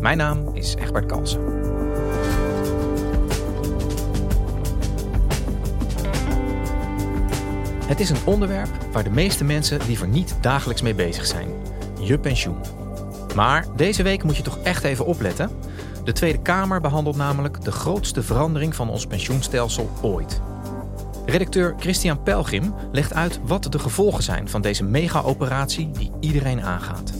Mijn naam is Egbert Kalsen. Het is een onderwerp waar de meeste mensen liever niet dagelijks mee bezig zijn. Je pensioen. Maar deze week moet je toch echt even opletten. De Tweede Kamer behandelt namelijk de grootste verandering van ons pensioenstelsel ooit. Redacteur Christian Pelgrim legt uit wat de gevolgen zijn van deze mega-operatie die iedereen aangaat.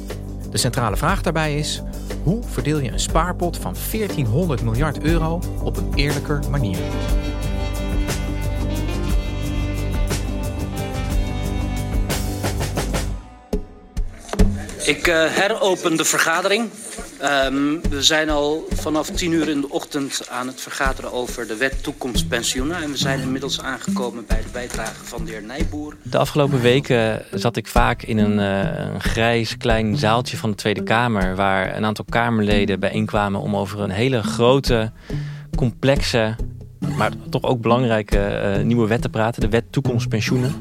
De centrale vraag daarbij is: hoe verdeel je een spaarpot van 1400 miljard euro op een eerlijker manier? Ik uh, heropen de vergadering. Um, we zijn al vanaf tien uur in de ochtend aan het vergaderen over de wet toekomstpensioenen. En we zijn inmiddels aangekomen bij de bijdrage van de heer Nijboer. De afgelopen weken zat ik vaak in een, uh, een grijs klein zaaltje van de Tweede Kamer... waar een aantal Kamerleden bijeenkwamen om over een hele grote, complexe... maar toch ook belangrijke uh, nieuwe wet te praten. De wet toekomstpensioenen.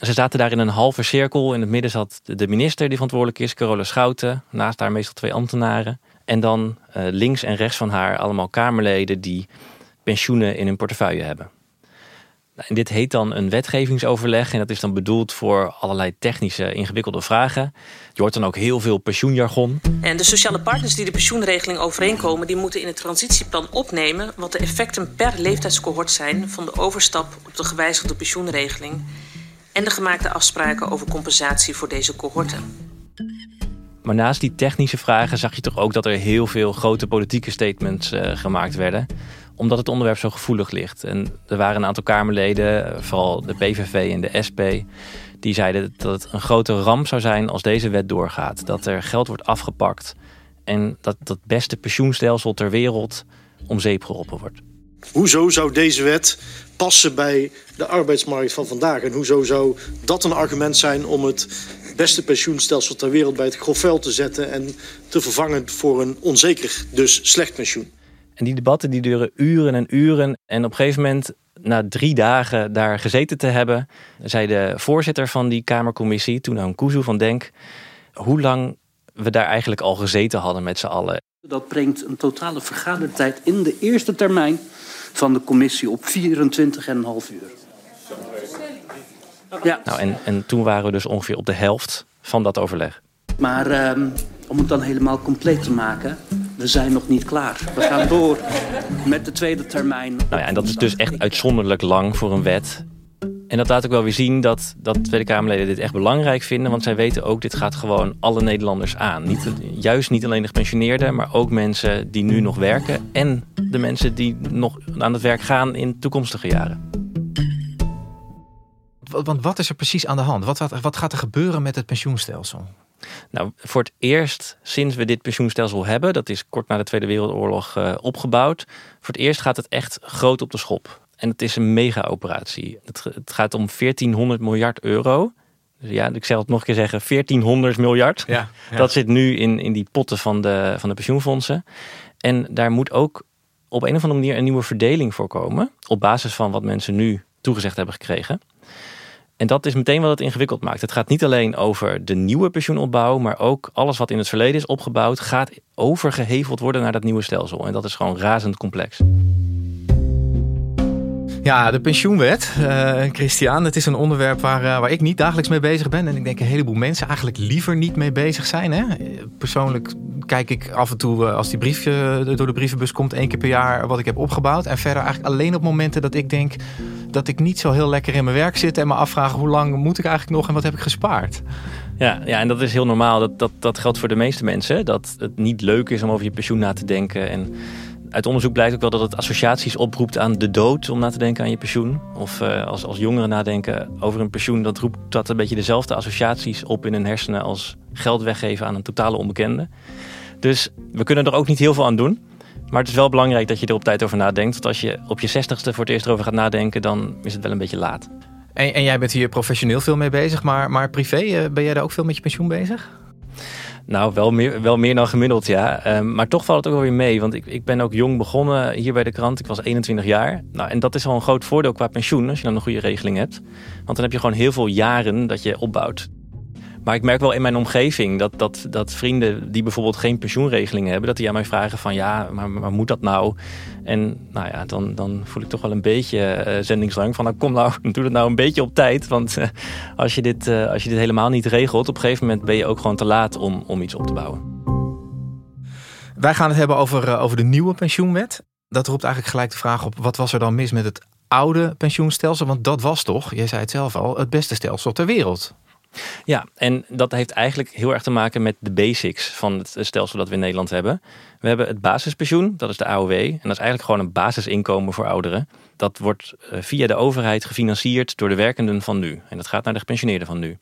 Ze zaten daar in een halve cirkel. In het midden zat de minister die verantwoordelijk is, Carola Schouten. Naast haar meestal twee ambtenaren. En dan uh, links en rechts van haar allemaal Kamerleden die pensioenen in hun portefeuille hebben. Nou, dit heet dan een wetgevingsoverleg. En dat is dan bedoeld voor allerlei technische, ingewikkelde vragen. Je hoort dan ook heel veel pensioenjargon. En de sociale partners die de pensioenregeling overeenkomen... die moeten in het transitieplan opnemen... wat de effecten per leeftijdscohort zijn... van de overstap op de gewijzigde pensioenregeling en de gemaakte afspraken over compensatie voor deze cohorten. Maar naast die technische vragen zag je toch ook dat er heel veel grote politieke statements uh, gemaakt werden. Omdat het onderwerp zo gevoelig ligt. En er waren een aantal Kamerleden, vooral de PVV en de SP, die zeiden dat het een grote ramp zou zijn als deze wet doorgaat. Dat er geld wordt afgepakt en dat het beste pensioenstelsel ter wereld om zeep geholpen wordt. Hoezo zou deze wet passen bij de arbeidsmarkt van vandaag? En hoezo zou dat een argument zijn om het beste pensioenstelsel ter wereld bij het grofveld te zetten en te vervangen voor een onzeker, dus slecht pensioen? En die debatten die duren uren en uren. En op een gegeven moment, na drie dagen daar gezeten te hebben, zei de voorzitter van die Kamercommissie, toen Kuzu van Denk, hoe lang we daar eigenlijk al gezeten hadden met z'n allen. Dat brengt een totale vergadertijd in de eerste termijn van de commissie op 24,5 uur. Ja. Nou, en, en toen waren we dus ongeveer op de helft van dat overleg. Maar um, om het dan helemaal compleet te maken, we zijn nog niet klaar. We gaan door met de tweede termijn. Nou ja, en dat is dus echt uitzonderlijk lang voor een wet. En dat laat ook wel weer zien dat, dat Tweede Kamerleden dit echt belangrijk vinden. Want zij weten ook, dit gaat gewoon alle Nederlanders aan. Niet, juist niet alleen de gepensioneerden, maar ook mensen die nu nog werken. En de mensen die nog aan het werk gaan in toekomstige jaren. Want wat is er precies aan de hand? Wat, wat, wat gaat er gebeuren met het pensioenstelsel? Nou, voor het eerst sinds we dit pensioenstelsel hebben, dat is kort na de Tweede Wereldoorlog uh, opgebouwd. Voor het eerst gaat het echt groot op de schop. En het is een mega-operatie. Het, het, gaat om 1400 miljard euro. Dus ja, ik zal het nog een keer zeggen, 1400 miljard. Ja, ja. Dat zit nu in, in die potten van de, van de pensioenfondsen. En daar moet ook op een of andere manier een nieuwe verdeling voor komen. Op basis van wat mensen nu toegezegd hebben gekregen. En dat is meteen wat het ingewikkeld maakt. Het gaat niet alleen over de nieuwe pensioenopbouw, maar ook alles wat in het verleden is opgebouwd, gaat overgeheveld worden naar dat nieuwe stelsel. En dat is gewoon razend complex. Ja, de pensioenwet, uh, Christian. Het is een onderwerp waar, uh, waar ik niet dagelijks mee bezig ben. En ik denk een heleboel mensen eigenlijk liever niet mee bezig zijn. Hè? Persoonlijk kijk ik af en toe, uh, als die brief door de brievenbus komt, één keer per jaar wat ik heb opgebouwd. En verder eigenlijk alleen op momenten dat ik denk dat ik niet zo heel lekker in mijn werk zit. En me afvraag hoe lang moet ik eigenlijk nog en wat heb ik gespaard. Ja, ja, en dat is heel normaal. Dat, dat, dat geldt voor de meeste mensen. Dat het niet leuk is om over je pensioen na te denken. En uit onderzoek blijkt ook wel dat het associaties oproept aan de dood om na te denken aan je pensioen. Of uh, als, als jongeren nadenken over een pensioen, dat roept dat een beetje dezelfde associaties op in hun hersenen als geld weggeven aan een totale onbekende. Dus we kunnen er ook niet heel veel aan doen. Maar het is wel belangrijk dat je er op tijd over nadenkt. Want als je op je zestigste voor het eerst erover gaat nadenken, dan is het wel een beetje laat. En, en jij bent hier professioneel veel mee bezig, maar, maar privé, eh, ben jij daar ook veel met je pensioen bezig? Nou, wel meer, wel meer dan gemiddeld, ja. Ehm, maar toch valt het ook wel weer mee. Want ik, ik ben ook jong begonnen hier bij de krant. Ik was 21 jaar. Nou, en dat is al een groot voordeel qua pensioen, als je dan een goede regeling hebt. Want dan heb je gewoon heel veel jaren dat je opbouwt. Maar ik merk wel in mijn omgeving dat, dat, dat vrienden die bijvoorbeeld geen pensioenregeling hebben, dat die aan mij vragen van ja, maar, maar moet dat nou? En nou ja, dan, dan voel ik toch wel een beetje uh, zendingsdrang van nou kom nou, doe het nou een beetje op tijd. Want uh, als, je dit, uh, als je dit helemaal niet regelt, op een gegeven moment ben je ook gewoon te laat om, om iets op te bouwen. Wij gaan het hebben over, over de nieuwe pensioenwet. Dat roept eigenlijk gelijk de vraag op, wat was er dan mis met het oude pensioenstelsel? Want dat was toch, jij zei het zelf al, het beste stelsel ter wereld. Ja, en dat heeft eigenlijk heel erg te maken met de basics van het stelsel dat we in Nederland hebben. We hebben het basispensioen, dat is de AOW. En dat is eigenlijk gewoon een basisinkomen voor ouderen. Dat wordt eh, via de overheid gefinancierd door de werkenden van nu. En dat gaat naar de gepensioneerden van nu.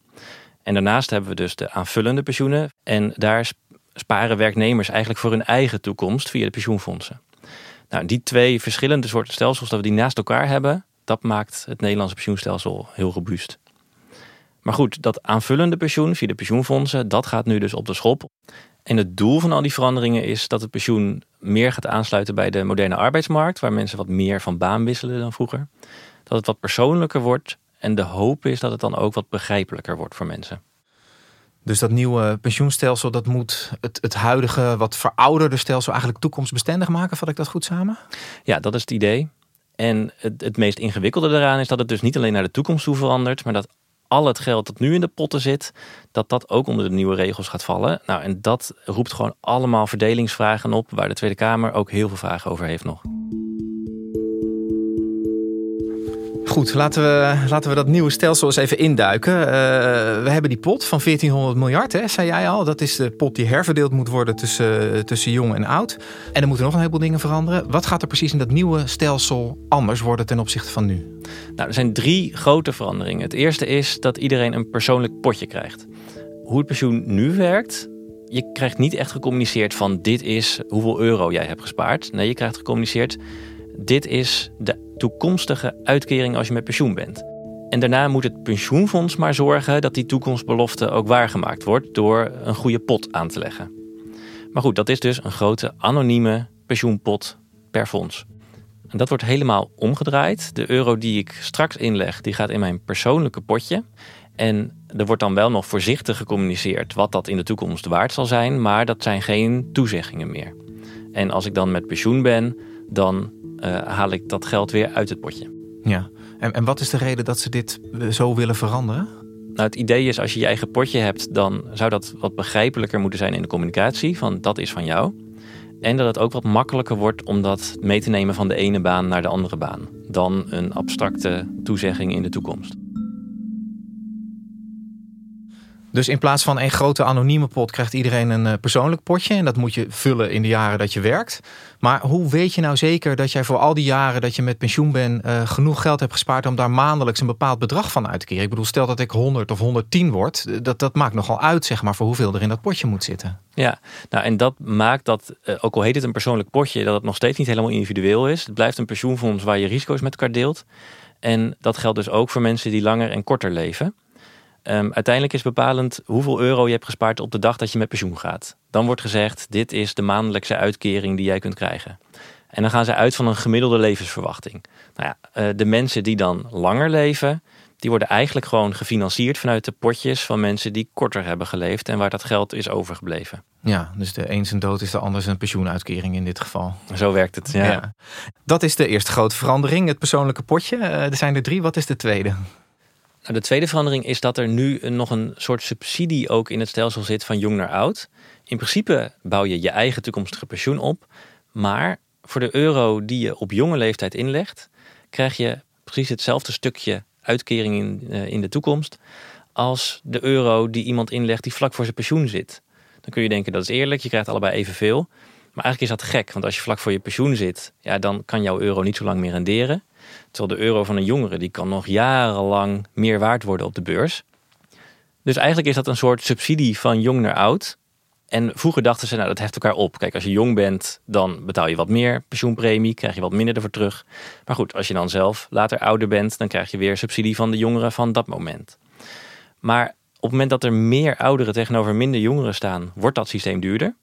En daarnaast hebben we dus de aanvullende pensioenen. En daar sparen werknemers eigenlijk voor hun eigen toekomst via de pensioenfondsen. Nou, die twee verschillende soorten stelsels, dat we die naast elkaar hebben, dat maakt het Nederlandse pensioenstelsel heel robuust. Maar goed, dat aanvullende pensioen via de pensioenfondsen, dat gaat nu dus op de schop. En het doel van al die veranderingen is dat het pensioen meer gaat aansluiten bij de moderne arbeidsmarkt, waar mensen wat meer van baan wisselen dan vroeger. Dat het wat persoonlijker wordt en de hoop is dat het dan ook wat begrijpelijker wordt voor mensen. Dus dat nieuwe pensioenstelsel, dat moet het, het huidige, wat verouderde stelsel eigenlijk toekomstbestendig maken, vat ik dat goed samen? Ja, dat is het idee. En het, het meest ingewikkelde daaraan is dat het dus niet alleen naar de toekomst toe verandert, maar dat al het geld dat nu in de potten zit, dat dat ook onder de nieuwe regels gaat vallen. Nou, en dat roept gewoon allemaal verdelingsvragen op, waar de Tweede Kamer ook heel veel vragen over heeft nog. Goed, laten we, laten we dat nieuwe stelsel eens even induiken. Uh, we hebben die pot van 1400 miljard, hè, zei jij al. Dat is de pot die herverdeeld moet worden tussen, tussen jong en oud. En er moeten nog een heleboel dingen veranderen. Wat gaat er precies in dat nieuwe stelsel anders worden ten opzichte van nu? Nou, er zijn drie grote veranderingen. Het eerste is dat iedereen een persoonlijk potje krijgt. Hoe het pensioen nu werkt, je krijgt niet echt gecommuniceerd van dit is hoeveel euro jij hebt gespaard. Nee, je krijgt gecommuniceerd dit is de toekomstige uitkering als je met pensioen bent. En daarna moet het pensioenfonds maar zorgen dat die toekomstbelofte ook waargemaakt wordt door een goede pot aan te leggen. Maar goed, dat is dus een grote anonieme pensioenpot per fonds. En dat wordt helemaal omgedraaid. De euro die ik straks inleg, die gaat in mijn persoonlijke potje. En er wordt dan wel nog voorzichtig gecommuniceerd wat dat in de toekomst waard zal zijn, maar dat zijn geen toezeggingen meer. En als ik dan met pensioen ben, dan uh, haal ik dat geld weer uit het potje. Ja, en, en wat is de reden dat ze dit eh, zo willen veranderen? Nou, het idee is als je je eigen potje hebt, dan zou dat wat begrijpelijker moeten zijn in de communicatie. Van dat is van jou. En dat het ook wat makkelijker wordt om dat mee te nemen van de ene baan naar de andere baan. Dan een abstracte toezegging in de toekomst. Dus in plaats van een grote anonieme pot krijgt iedereen een eh, persoonlijk potje. En dat moet je vullen in de jaren dat je werkt. Maar hoe weet je nou zeker dat jij voor al die jaren dat je met pensioen bent... Uh, genoeg geld hebt gespaard om daar maandelijks een bepaald bedrag van uit te keren? Ik bedoel, stel dat ik 100 of 110 word. Eh, dat, dat maakt nogal uit, zeg maar, voor hoeveel er in dat potje moet zitten. Ja, nou en dat maakt dat, ook al heet het een persoonlijk potje... dat het nog steeds niet helemaal individueel is. Het blijft een pensioenfonds waar je risico's met elkaar deelt. En dat geldt dus ook voor mensen die langer en korter leven... Um, uiteindelijk is bepalend hoeveel euro je hebt gespaard op de dag dat je met pensioen gaat. Dan wordt gezegd, dit is de maandelijkse uitkering die jij kunt krijgen. En dan gaan ze uit van een gemiddelde levensverwachting. Nou ja, uh, de mensen die dan langer leven, die worden eigenlijk gewoon gefinancierd vanuit de potjes van mensen die korter hebben geleefd en waar dat geld is overgebleven. Ja, dus de een zijn dood is de ander zijn pensioenuitkering in dit geval. Zo werkt het, ja. Dat is de eerste grote verandering, het persoonlijke potje. Eh, er zijn er drie, wat is de tweede? Nou, de tweede verandering is dat er nu nog een soort subsidie ook in het stelsel zit van jong naar oud. In principe bouw je je eigen toekomstige pensioen op, maar voor de euro die je op jonge leeftijd inlegt, krijg je precies hetzelfde stukje uitkering in, eh, in de toekomst als de euro die iemand inlegt die vlak voor zijn pensioen zit. Dan kun je denken dat is eerlijk, je krijgt allebei evenveel. Maar eigenlijk is dat gek, want als je vlak voor je pensioen zit, ja, dan kan jouw euro niet zo lang meer renderen. Terwijl de euro van een jongere die kan nog jarenlang meer waard worden op de beurs. Dus eigenlijk is dat een soort subsidie van jong naar oud. En vroeger dachten ze, nou dat heft elkaar op. Kijk, als je jong bent, dan betaal je wat meer pensioenpremie, krijg je wat minder ervoor terug. Maar goed, als je dan zelf later ouder bent, dan krijg je weer subsidie van de jongeren van dat moment. Maar op het moment dat er meer ouderen tegenover minder jongeren staan, wordt dat systeem duurder.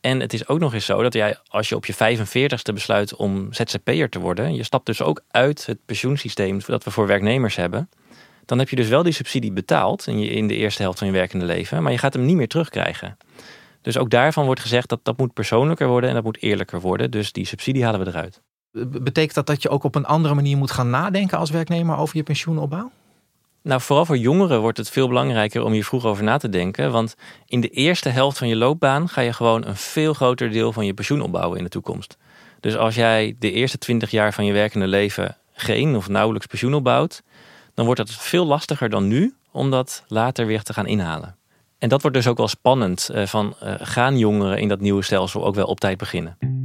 En het is ook nog eens zo dat jij, als je op je 45ste besluit om ZZP'er te worden, je stapt dus ook uit het pensioensysteem dat we voor werknemers hebben. Dan heb je dus wel die subsidie betaald in, de eerste helft van je werkende leven, maar je gaat hem niet meer terugkrijgen. Dus ook daarvan wordt gezegd dat dat moet persoonlijker worden en dat moet eerlijker worden. Dus die subsidie halen we eruit. Betekent dat dat je ook op een andere manier moet gaan nadenken als werknemer over je pensioenopbouw? Nou, vooral voor jongeren wordt het veel belangrijker om hier vroeg over na te denken. Want in de eerste helft van je loopbaan ga je gewoon een veel groter deel van je pensioen opbouwen in de toekomst. Dus als jij de eerste twintig jaar van je werkende leven geen of nauwelijks pensioen opbouwt, dan wordt het veel lastiger dan nu om dat later weer te gaan inhalen. En dat wordt dus ook wel spannend. Eh, van uh, gaan jongeren in dat nieuwe stelsel ook wel op tijd beginnen?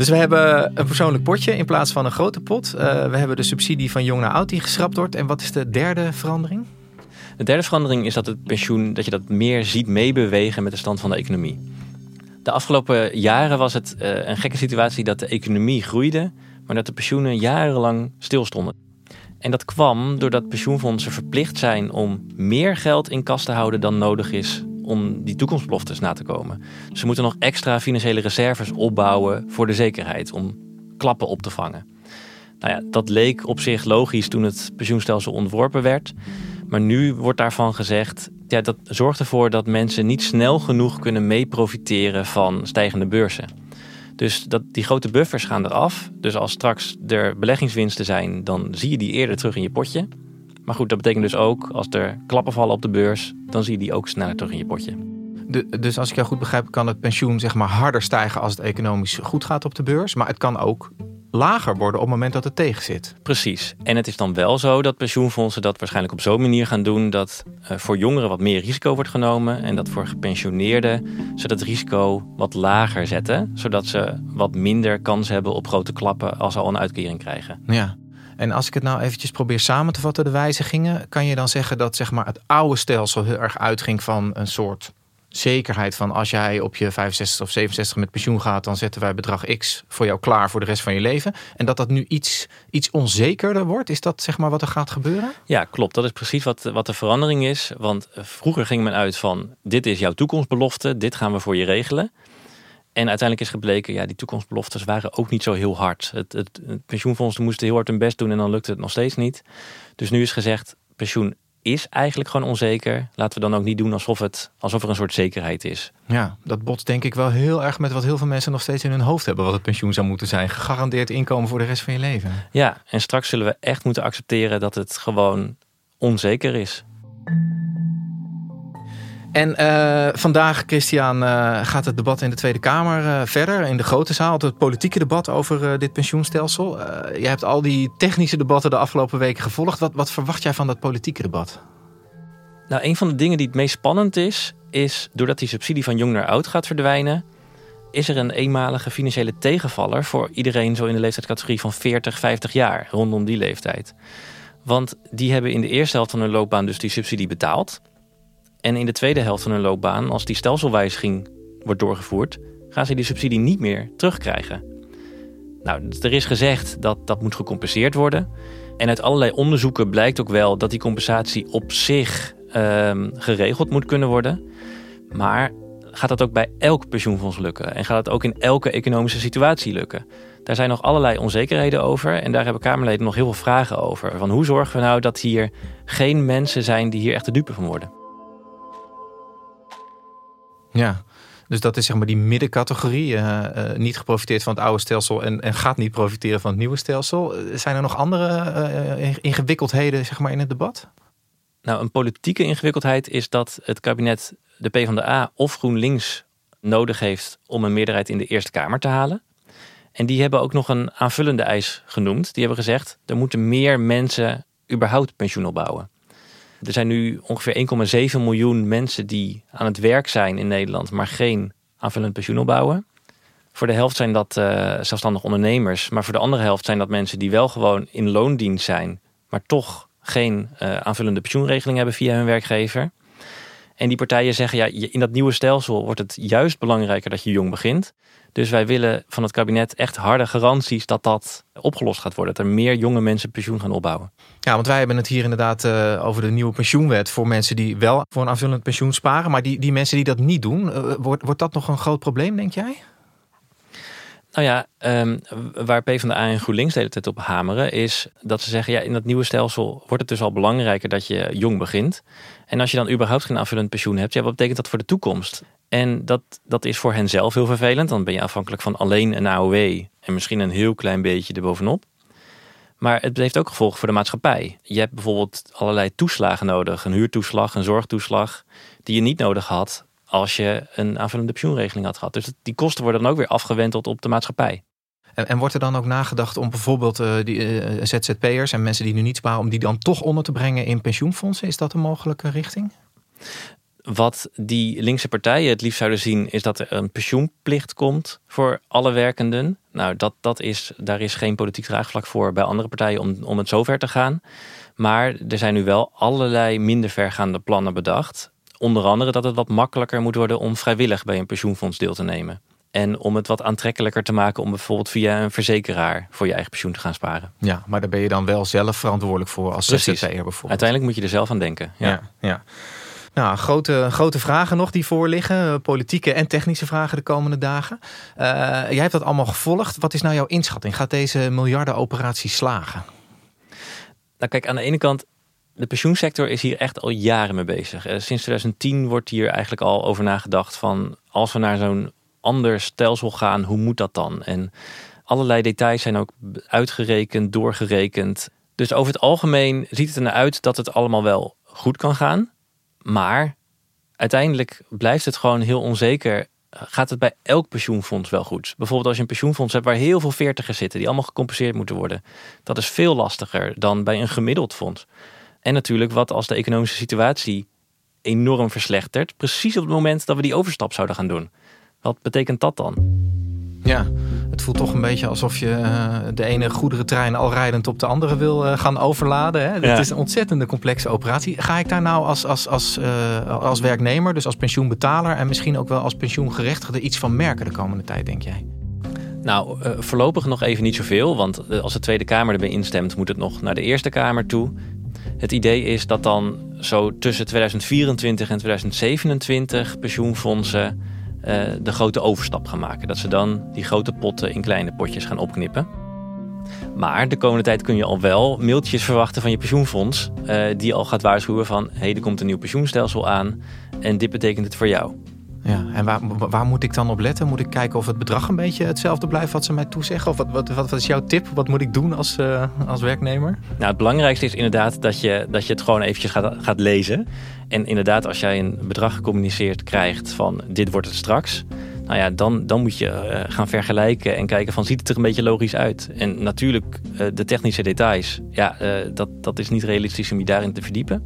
Dus we hebben een persoonlijk potje in plaats van een grote pot. Uh, we hebben de subsidie van jong naar oud die geschrapt wordt. En wat is de derde verandering? De derde verandering is dat het pensioen dat je dat meer ziet meebewegen met de stand van de economie. De afgelopen jaren was het uh, een gekke situatie dat de economie groeide, maar dat de pensioenen jarenlang stilstonden. En dat kwam doordat pensioenfondsen verplicht zijn om meer geld in kas te houden dan nodig is om die toekomstbeloftes na te komen. Ze moeten nog extra financiële reserves opbouwen voor de zekerheid, om klappen op te vangen. Nou ja, dat leek op zich logisch toen het pensioenstelsel ontworpen werd. Maar nu wordt daarvan gezegd, ja, dat zorgt ervoor dat mensen niet snel genoeg kunnen meeprofiteren van stijgende beurzen. Dus dat, die grote buffers gaan eraf. Dus als straks er beleggingswinsten zijn, dan zie je die eerder terug in je potje. Maar goed, dat betekent dus ook als er klappen vallen op de beurs, dan zie je die ook sneller terug in je potje. dus als ik jou goed begrijp, kan het pensioen zeg maar harder stijgen als het economisch goed gaat op de beurs. Maar het kan ook lager worden op het moment dat het tegen zit. Precies. En het is dan wel zo dat pensioenfondsen dat waarschijnlijk op zo'n manier gaan doen dat uh, voor jongeren wat meer risico wordt genomen en dat voor gepensioneerden ze dat risico wat lager zetten, zodat ze wat minder kans hebben op grote klappen als ze al een uitkering krijgen. Ja. En als ik het nou eventjes probeer samen te vatten, de wijzigingen, kan je dan zeggen dat zeg maar, het oude stelsel heel erg uitging van een soort zekerheid van als jij op je 65 of 67 met pensioen gaat, dan zetten wij bedrag X voor jou klaar voor de rest van je leven. En dat dat nu iets, iets onzekerder wordt, is dat zeg maar wat er gaat gebeuren? Ja, klopt. Dat is precies wat, wat de verandering is. Want vroeger ging men uit van dit is jouw toekomstbelofte, dit gaan we voor je regelen. En uiteindelijk is gebleken, ja, die toekomstbeloftes waren ook niet zo heel hard. Het, het, het pensioenfondsen moesten heel hard hun best doen en dan lukte het nog steeds niet. Dus nu is gezegd, pensioen is eigenlijk gewoon onzeker. Laten we dan ook niet doen alsof, het, alsof er een soort zekerheid is. Ja, dat botst denk ik wel heel erg met wat heel veel mensen nog steeds in hun hoofd hebben. Wat het pensioen zou moeten zijn. Gegarandeerd inkomen voor de rest van je leven. Ja, en straks zullen we echt moeten accepteren dat het gewoon onzeker is. En uh, vandaag, Christian, uh, gaat het debat in de Tweede Kamer uh, verder. In de grote zaal, het politieke debat over dit pensioenstelsel. je hebt al die technische debatten de afgelopen weken gevolgd. Wat, wat verwacht jij van dat politieke debat? Nou, een van de dingen die het meest spannend is, is doordat die subsidie van jong naar oud gaat verdwijnen, is er een eenmalige financiële tegenvaller voor iedereen zo in de leeftijdscategorie van 40, 50 jaar, rondom die leeftijd. Want die hebben in de eerste helft van hun loopbaan dus die subsidie betaald. En in de tweede helft van hun loopbaan, als die stelselwijziging wordt doorgevoerd, gaan ze die subsidie niet meer terugkrijgen. Nou, er is gezegd dat dat moet gecompenseerd worden. En uit allerlei onderzoeken blijkt ook wel dat die compensatie op zich ehm, geregeld moet kunnen worden. Maar gaat dat ook bij elk pensioenfonds lukken? En gaat het ook in elke economische situatie lukken? Daar zijn nog allerlei onzekerheden over. En daar hebben Kamerleden nog heel veel vragen over. Van hoe zorgen we nou dat hier geen mensen zijn die hier echt de dupe van worden? Ja, dus dat is zeg maar die middencategorie. Uh, uh, niet geprofiteerd van het oude stelsel en, en gaat niet profiteren van het nieuwe stelsel. Zijn er nog andere ingewikkeldheden zeg maar, in het debat? Nou, een politieke ingewikkeldheid is dat het kabinet de PvdA of GroenLinks nodig heeft om een meerderheid in de Eerste Kamer te halen. En die hebben ook nog een aanvullende eis genoemd. Die hebben gezegd, er moeten meer mensen überhaupt pensioen opbouwen. Er zijn nu ongeveer 1,7 miljoen mensen die aan het werk zijn in Nederland, maar geen aanvullend pensioen opbouwen. Voor de helft zijn dat uh, zelfstandig ondernemers, maar voor de andere helft zijn dat mensen die wel gewoon in loondienst zijn, maar toch geen uh, aanvullende pensioenregeling hebben via hun werkgever. En die partijen zeggen, ja, in dat nieuwe stelsel wordt het juist belangrijker dat je jong begint. Dus wij willen van het kabinet echt harde garanties dat dat opgelost gaat worden. Dat er meer jonge mensen pensioen gaan opbouwen. Ja, want wij hebben het hier inderdaad uh, over de nieuwe pensioenwet voor mensen die wel voor een aanvullend pensioen sparen. Maar die, die mensen die dat niet doen, uh, wordt, wordt dat nog een groot probleem, denk jij? Nou ja, um, waar PvdA en GroenLinks de hele tijd op hameren, is dat ze zeggen: ja, in dat nieuwe stelsel wordt het dus al belangrijker dat je jong begint. En als je dan überhaupt geen aanvullend pensioen hebt, ja, wat betekent dat voor de toekomst? En dat, dat is voor hen zelf heel vervelend. Dan ben je afhankelijk van alleen een AOW en misschien een heel klein beetje erbovenop. Maar het heeft ook gevolgen voor de maatschappij. Je hebt bijvoorbeeld allerlei toeslagen nodig. Een huurtoeslag, een zorgtoeslag, die je niet nodig had als je een aanvullende pensioenregeling had gehad. Dus die kosten worden dan ook weer afgewenteld op de maatschappij. En, en wordt er dan ook nagedacht om bijvoorbeeld uh, die uh, ZZP'ers en mensen die nu niet sparen, om die dan toch onder te brengen in pensioenfondsen? Is dat een mogelijke richting? Wat die linkse partijen het liefst zouden zien, is dat er een pensioenplicht komt voor alle werkenden. Nou, dat, dat is, daar is geen politiek draagvlak voor bij andere partijen om, om het zover te gaan. Maar er zijn nu wel allerlei minder vergaande plannen bedacht. Onder andere dat het wat makkelijker moet worden om vrijwillig bij een pensioenfonds deel te nemen. En om het wat aantrekkelijker te maken om bijvoorbeeld via een verzekeraar voor je eigen pensioen te gaan sparen. Ja, maar daar ben je dan wel zelf verantwoordelijk voor als ZZP'er bijvoorbeeld. Uiteindelijk moet je er zelf aan denken. Ja, ja. ja. Nou, grote, grote vragen nog die voor liggen. Politieke en technische vragen de komende dagen. Uh, jij hebt dat allemaal gevolgd. Wat is nou jouw inschatting? Gaat deze miljardenoperatie slagen? Nou kijk, aan de ene kant de pensioensector is hier echt al jaren mee bezig. Sinds 2010 wordt hier eigenlijk al over nagedacht van als we naar zo'n ander stelsel gaan, hoe moet dat dan? En allerlei details zijn ook uitgerekend, doorgerekend. Dus over het algemeen ziet het er naar uit dat het allemaal wel goed kan gaan. Maar uiteindelijk blijft het gewoon heel onzeker. Gaat het bij elk pensioenfonds wel goed? Bijvoorbeeld als je een pensioenfonds hebt waar heel veel veertigers zitten, die allemaal gecompenseerd moeten worden. Dat is veel lastiger dan bij een gemiddeld fonds. En natuurlijk wat als de economische situatie enorm verslechtert, precies op het moment dat we die overstap zouden gaan doen. Wat betekent dat dan? Ja, het voelt toch een beetje alsof je uh, de ene goederentrein al rijdend op de andere wil uh, gaan overladen. Het is een ontzettende complexe operatie. Ga ik daar nou als, als, als, uh, als werknemer, dus als pensioenbetaler en misschien ook wel als pensioengerechtigde iets van merken de komende tijd, denk jij? Nou, voorlopig nog even niet zoveel. Want als de Tweede Kamer erbij instemt, moet het nog naar de Eerste Kamer toe. Het idee is dat dan zo tussen 2024 en 2027 pensioenfondsen uh, de grote overstap gaan maken. Dat ze dan die grote potten in kleine potjes gaan opknippen. Maar de komende tijd kun je al wel mailtjes verwachten van je pensioenfonds. Uh, die al gaat waarschuwen van hé, hey, er komt een nieuw pensioenstelsel aan. En dit betekent het voor jou. Ja, en waar, waar moet ik dan op letten? Moet ik kijken of het bedrag een beetje hetzelfde blijft wat ze mij toezeggen? Of wat, wat, wat, is jouw tip? Wat moet ik doen als, uh, als werknemer? Nou, het belangrijkste is inderdaad dat je, dat je het gewoon eventjes gaat, gaat lezen. En inderdaad, als jij een bedrag gecommuniceerd krijgt van dit wordt het straks. Nou ja, dan, dan moet je uh, gaan vergelijken en kijken van ziet het er een beetje logisch uit. En natuurlijk, uh, de technische details, ja, dat, dat is niet realistisch om je daarin te verdiepen.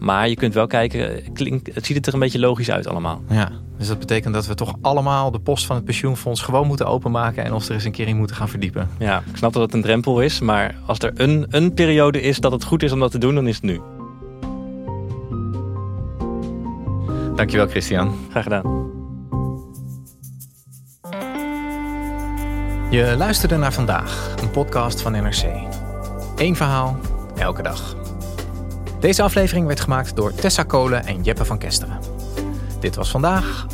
Maar je kunt wel kijken, klink, het ziet er een beetje logisch uit allemaal. Ja, dus dat betekent dat we toch allemaal de post van het pensioenfonds gewoon moeten openmaken en ons er eens een keer in moeten gaan verdiepen. Ja, ik snap dat het een drempel is, maar als er een, een periode is dat het goed is om dat te doen, dan is het nu. Dankjewel Christian. Graag gedaan. Je luisterde naar vandaag, een podcast van NRC. Eén verhaal, elke dag. Deze aflevering werd gemaakt door Tessa Kolen en Jeppe van Kesteren. Dit was vandaag.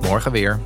Morgen weer.